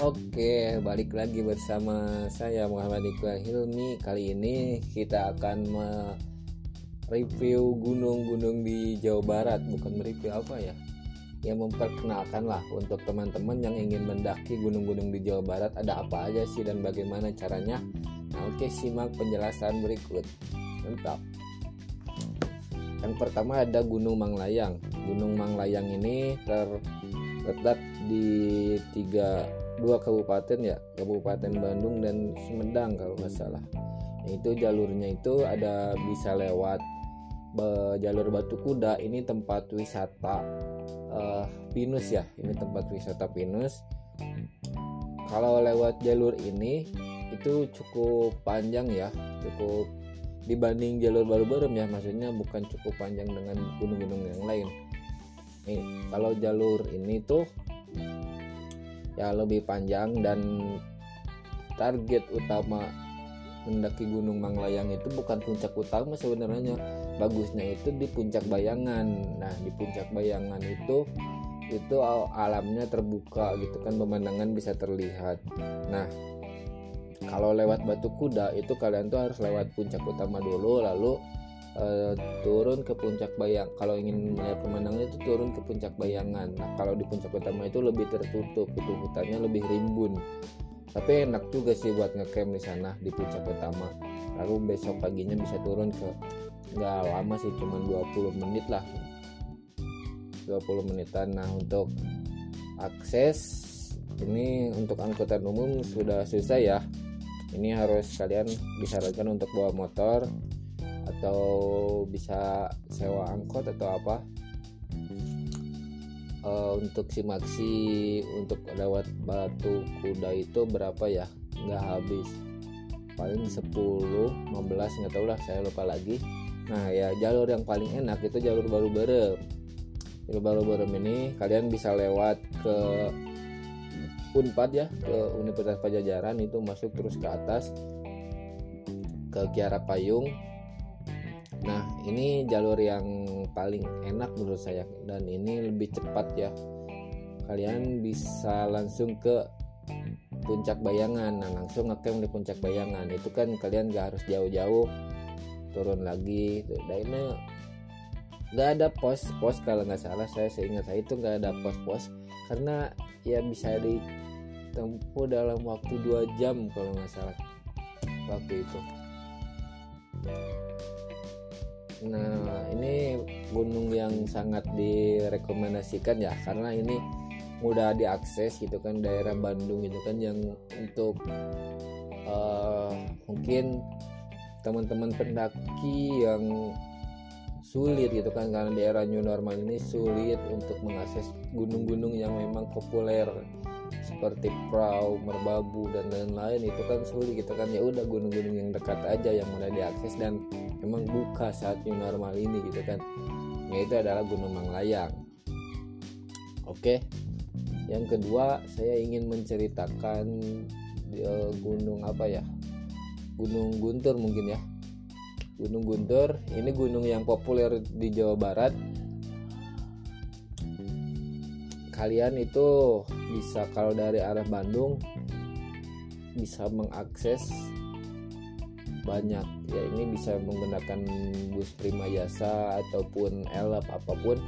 Oke, balik lagi bersama saya Muhammad Iqbal Hilmi. Kali ini kita akan mereview gunung-gunung di Jawa Barat, bukan mereview apa ya? Ya memperkenalkan lah untuk teman-teman yang ingin mendaki gunung-gunung di Jawa Barat ada apa aja sih dan bagaimana caranya. Nah, oke simak penjelasan berikut. Mantap. Yang pertama ada Gunung Manglayang. Gunung Manglayang ini terletak di tiga dua kabupaten ya, Kabupaten Bandung dan Sumedang kalau nggak salah. Itu jalurnya itu ada bisa lewat jalur Batu Kuda. Ini tempat wisata uh, pinus ya. Ini tempat wisata pinus. Kalau lewat jalur ini itu cukup panjang ya, cukup dibanding jalur baru-baru ya maksudnya bukan cukup panjang dengan gunung-gunung yang lain nih kalau jalur ini tuh ya lebih panjang dan target utama mendaki Gunung Manglayang itu bukan puncak utama sebenarnya. Bagusnya itu di puncak bayangan. Nah di puncak bayangan itu itu alamnya terbuka gitu kan pemandangan bisa terlihat. Nah kalau lewat Batu Kuda itu kalian tuh harus lewat puncak utama dulu lalu uh, turun ke puncak bayang kalau ingin melihat pemandangan itu turun ke puncak bayangan. Nah kalau di puncak utama itu lebih tertutup itu hutannya lebih rimbun. Tapi enak juga sih buat ngecamp di sana di puncak utama lalu besok paginya bisa turun ke nggak lama sih cuma 20 menit lah. 20 menitan. Nah untuk akses ini untuk angkutan umum sudah susah ya. Ini harus kalian disarankan untuk bawa motor atau bisa sewa angkot atau apa? Uh, untuk si maxi untuk lewat batu kuda itu berapa ya? Nggak habis. Paling 10 15 nggak tahu lah saya lupa lagi. Nah ya jalur yang paling enak itu jalur baru berem. Jalur baru berem ini kalian bisa lewat ke Unpad ya ke Universitas Pajajaran itu masuk terus ke atas ke Kiara Payung nah ini jalur yang paling enak menurut saya dan ini lebih cepat ya. Kalian bisa langsung ke puncak bayangan. Nah langsung ngecamp di puncak bayangan. Itu kan kalian gak harus jauh-jauh turun lagi. Nah ini nggak ada pos pos kalau nggak salah. Saya seingat saya itu nggak ada pos pos karena ya bisa ditempuh dalam waktu dua jam kalau nggak salah. Waktu itu nah ini gunung yang sangat direkomendasikan ya karena ini mudah diakses gitu kan daerah Bandung gitu kan yang untuk uh, mungkin teman-teman pendaki yang sulit gitu kan karena daerah new normal ini sulit untuk mengakses gunung-gunung yang memang populer seperti Prau, Merbabu dan lain-lain. Itu kan sulit gitu kan. Ya udah gunung-gunung yang dekat aja yang mulai diakses. Dan memang buka saat new normal ini gitu kan. Yaitu adalah Gunung Manglayang. Oke. Yang kedua, saya ingin menceritakan uh, gunung apa ya? Gunung Guntur mungkin ya. Gunung Guntur. Ini gunung yang populer di Jawa Barat kalian itu bisa kalau dari arah Bandung bisa mengakses banyak. Ya ini bisa menggunakan bus Prima Jasa ataupun elep apa pun.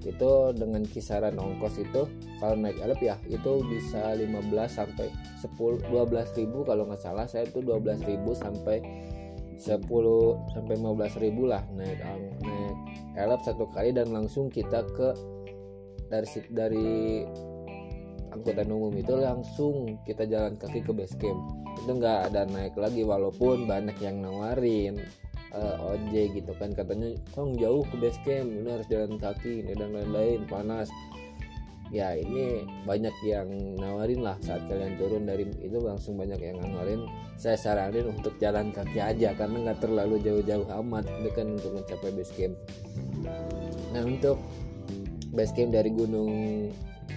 Itu dengan kisaran ongkos itu kalau naik elep ya itu bisa 15 sampai 10 12 ribu kalau nggak salah. Saya itu 12 ribu sampai 10 sampai 15 ribu lah naik naik elap satu kali dan langsung kita ke dari dari angkutan umum itu langsung kita jalan kaki ke base camp. Itu nggak ada naik lagi walaupun banyak yang nawarin uh, ojek gitu kan. Katanya kong jauh ke base camp ini harus jalan kaki ini dan lain-lain panas. Ya ini banyak yang nawarin lah saat kalian turun dari itu langsung banyak yang nawarin. Saya saranin untuk jalan kaki aja karena nggak terlalu jauh-jauh amat itu kan untuk mencapai base camp. Nah untuk base camp dari gunung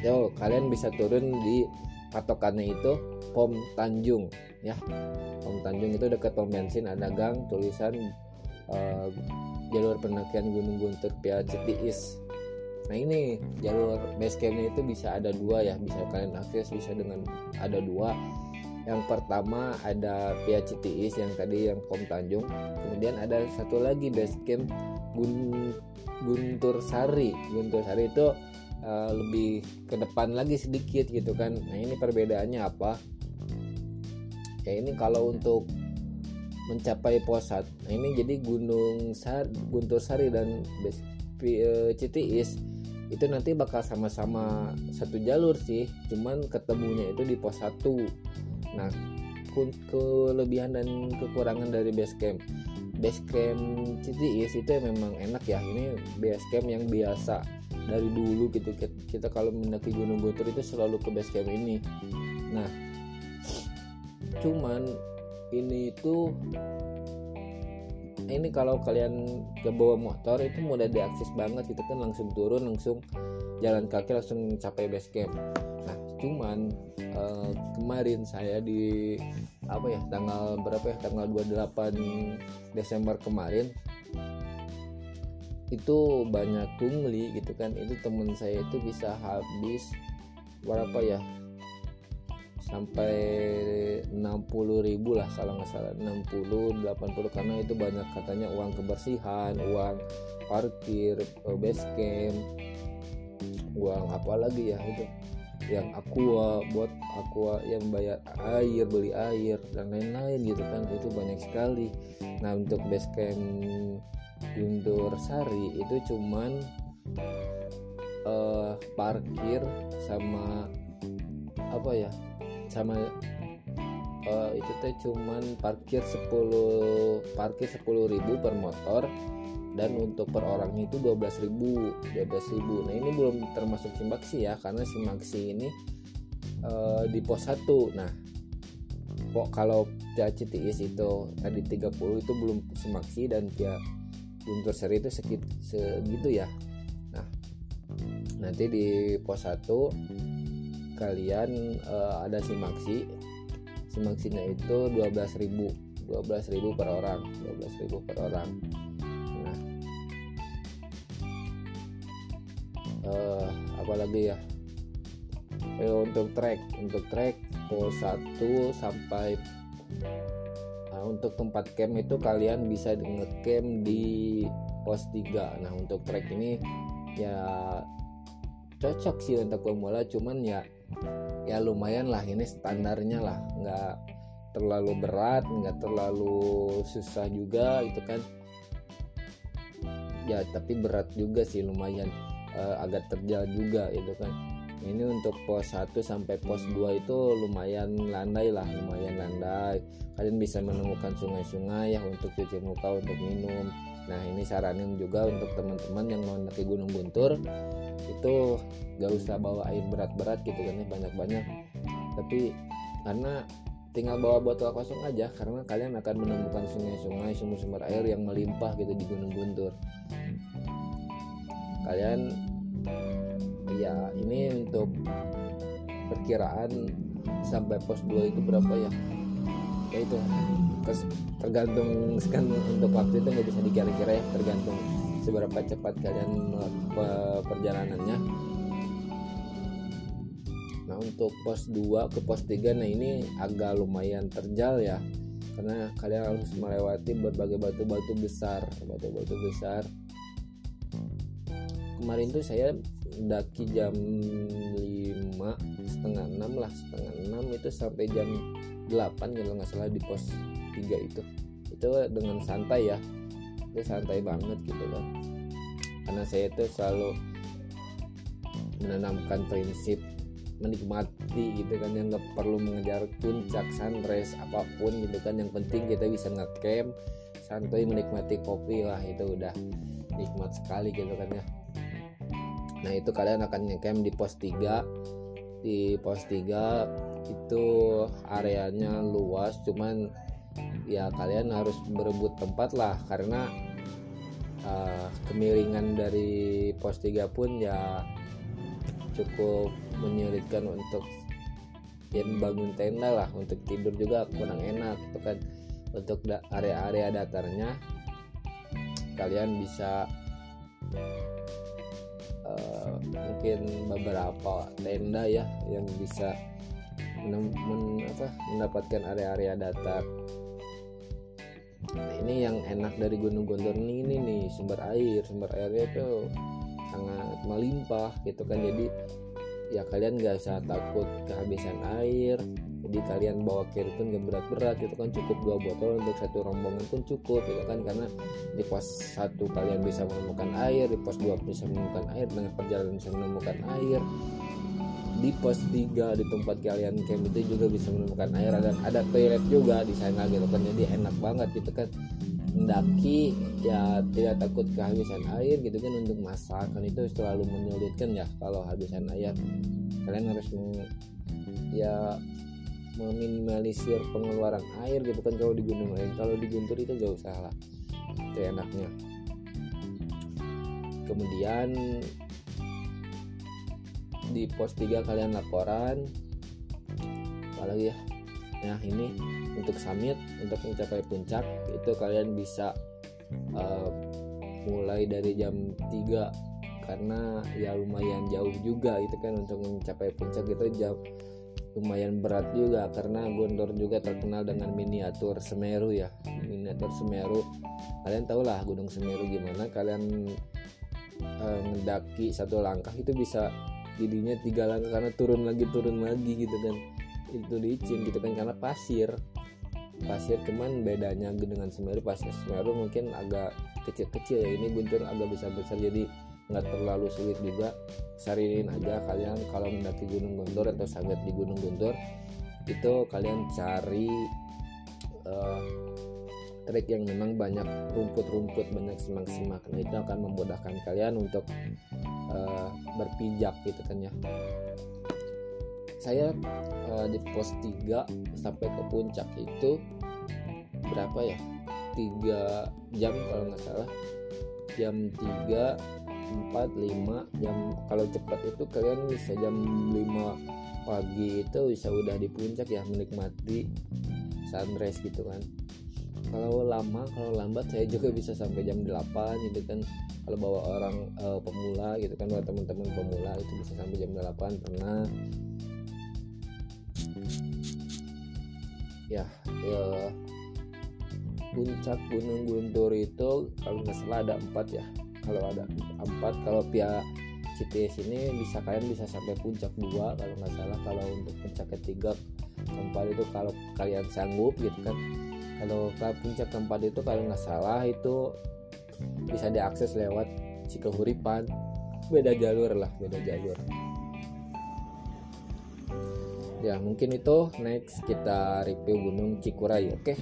yo kalian bisa turun di patokannya itu pom Tanjung ya. Pom Tanjung itu dekat pom bensin ada gang tulisan uh, jalur pendakian Gunung Guntur Pia Cetiis nah ini jalur base campnya itu bisa ada dua ya. Bisa kalian akses bisa dengan ada dua. Yang pertama ada via Citiis yang tadi yang Pom Tanjung. Kemudian ada satu lagi base camp Gun Guntur Sari Guntur Sari itu uh, lebih ke depan lagi sedikit gitu kan. Nah ini perbedaannya apa? Ya ini kalau untuk mencapai posat nah ini jadi Gunung Sar Guntur Sari dan uh, Citiis itu nanti bakal sama-sama satu jalur sih. Cuman ketemunya itu di pos 1 nah kelebihan dan kekurangan dari base camp base camp CTIS itu memang enak ya. Ini base camp yang biasa dari dulu gitu. Kita kalau mendaki Gunung Guntur itu selalu ke base camp ini. Nah cuman ini itu ini kalau kalian ke bawa motor itu mudah diakses banget itu kan. Langsung turun langsung jalan kaki langsung capai base camp. Nah cuman uh, kemarin saya di apa ya tanggal berapa ya? Tanggal 28 Desember kemarin. Itu banyak pungli gitu kan. Itu temen saya itu bisa habis berapa ya? Sampai 60 ribu lah kalau nggak salah. 60 80 karena itu banyak katanya uang kebersihan uang parkir eh, base camp uang apa lagi ya itu yang aqua buat aqua yang bayar air beli air dan lain-lain gitu kan. Itu banyak sekali. Nah untuk base camp Guntur Sari itu cuman uh, parkir sama apa ya sama uh, itu teh cuman parkir 10 parkir 10.000 per motor dan untuk per orangnya itu 12.000 12.000 nah ini belum termasuk simaksi ya karena simaksi ini uh, di pos 1 nah kok kalau via CTIS itu tadi 30 itu belum simaksi dan via Guntur Seri itu sekit, segitu ya. Nah nanti di pos 1 kalian uh, ada simaksi simaksinya itu 12.000 12.000 per orang 12.000 per orang uh, apalagi ya? Eh, untuk trek untuk trek pos 1 sampai nah, untuk tempat camp itu kalian bisa ngecamp di pos 3 nah untuk trek ini ya cocok sih untuk pemula cuman ya ya lumayan lah ini standarnya lah. Nggak terlalu berat nggak terlalu susah juga itu kan. Ya tapi berat juga sih lumayan uh, agak terjal juga itu kan. Ini untuk pos 1 sampai pos 2 itu lumayan landai lah lumayan landai. Kalian bisa menemukan sungai-sungai ya untuk cuci muka untuk minum. Nah ini saranin juga untuk teman-teman yang mau mendaki Gunung Buntur itu gak usah bawa air berat-berat gitu kan ya banyak-banyak. Tapi karena tinggal bawa botol kosong aja karena kalian akan menemukan sungai-sungai sumber-sumber air yang melimpah gitu di Gunung Buntur kalian ya ini untuk perkiraan sampai pos 2 itu berapa ya? Ya itu tergantung kan untuk waktu itu nggak bisa dikira-kira ya tergantung seberapa cepat kalian perjalanannya. Nah untuk pos 2 ke pos 3 nah ini agak lumayan terjal ya karena kalian harus melewati berbagai batu-batu besar batu-batu besar kemarin tuh saya daki jam 5 setengah 6 lah setengah 6 itu sampai jam 8 kalau nggak salah di pos 3 itu. Itu dengan santai ya. Itu santai banget gitu loh. Karena saya itu selalu menanamkan prinsip menikmati gitu kan yang nggak perlu mengejar puncak sunrise apa pun gitu kan. Yang penting kita bisa ngecamp santai menikmati kopi lah itu udah nikmat sekali gitu kan ya nah itu kalian akan ngecamp di pos 3 di pos 3 itu areanya luas cuman ya kalian harus berebut tempat lah karena uh, kemiringan dari pos 3 pun ya cukup menyulitkan untuk ya bangun tenda lah untuk tidur juga kurang enak gitu kan. Untuk area-area datarnya kalian bisa bikin beberapa tenda ya yang bisa men, apa, mendapatkan area-area datar. Nah ini yang enak dari Gunung Gondor ini, ini nih sumber air sumber airnya tuh sangat melimpah gitu kan. Jadi ya kalian gak usah takut kehabisan air jadi kalian bawa kir pun gak berat-berat gitu kan cukup dua botol untuk satu rombongan pun cukup gitu kan karena di pos satu kalian bisa menemukan air di pos dua bisa menemukan air dengan perjalanan bisa menemukan air. Di pos 3 di tempat kalian camp itu juga bisa menemukan air dan ada toilet juga di sana gitu kan jadi enak banget gitu kan. Mendaki ya tidak takut kehabisan air gitu kan untuk masak kan itu selalu menyulitkan ya kalau habisan air. Kalian harus ya meminimalisir pengeluaran air gitu kan kalau di gunung lain kalau di guntur itu gak usah lah. Itu enaknya. Kemudian di pos 3 kalian laporan. Apalagi ya? Nah ini untuk summit untuk mencapai puncak itu kalian bisa uh, mulai dari jam 3 karena ya lumayan jauh juga itu kan untuk mencapai puncak. Itu jam lumayan berat juga karena Gondor juga terkenal dengan miniatur Semeru ya. Miniatur Semeru. Kalian tahu lah Gunung Semeru gimana. Kalian uh, ngedaki satu langkah itu bisa jadinya tiga langkah karena turun lagi turun lagi gitu kan. Itu licin gitu kan karena pasir. Pasir cuman bedanya dengan Semeru. Pasir Semeru mungkin agak kecil-kecil ya. Ini Guntur agak besar-besar. Jadi nggak terlalu sulit juga sariin aja kalian kalau mendaki Gunung Gondor atau sangat di Gunung Gondor itu kalian cari uh, trek yang memang banyak rumput-rumput banyak semak-semak. Nah itu akan memudahkan kalian untuk uh, berpijak gitu kan ya. Saya uh, di pos 3 sampai ke puncak itu berapa ya? 3 jam kalau nggak salah. Jam 3 4 5 jam. Kalau cepat itu kalian bisa jam 5 pagi itu bisa udah di puncak ya menikmati sunrise gitu kan. Kalau lama kalau lambat saya juga bisa sampai jam 8 gitu kan. Kalau bawa orang uh, pemula gitu kan bawa teman-teman pemula itu bisa sampai jam 8 pernah ya, ya. Puncak Gunung Guntur itu kalau nggak salah ada empat ya kalau ada empat kalau pihak CTS ini bisa kalian bisa sampai puncak dua kalau nggak salah. Kalau untuk puncak ketiga keempat itu kalau kalian sanggup gitu kan. Kalau ke puncak keempat itu kalau nggak salah itu bisa diakses lewat Cikehuripan beda jalur lah beda jalur. Ya mungkin itu. Next kita review gunung Cikuray oke? okay?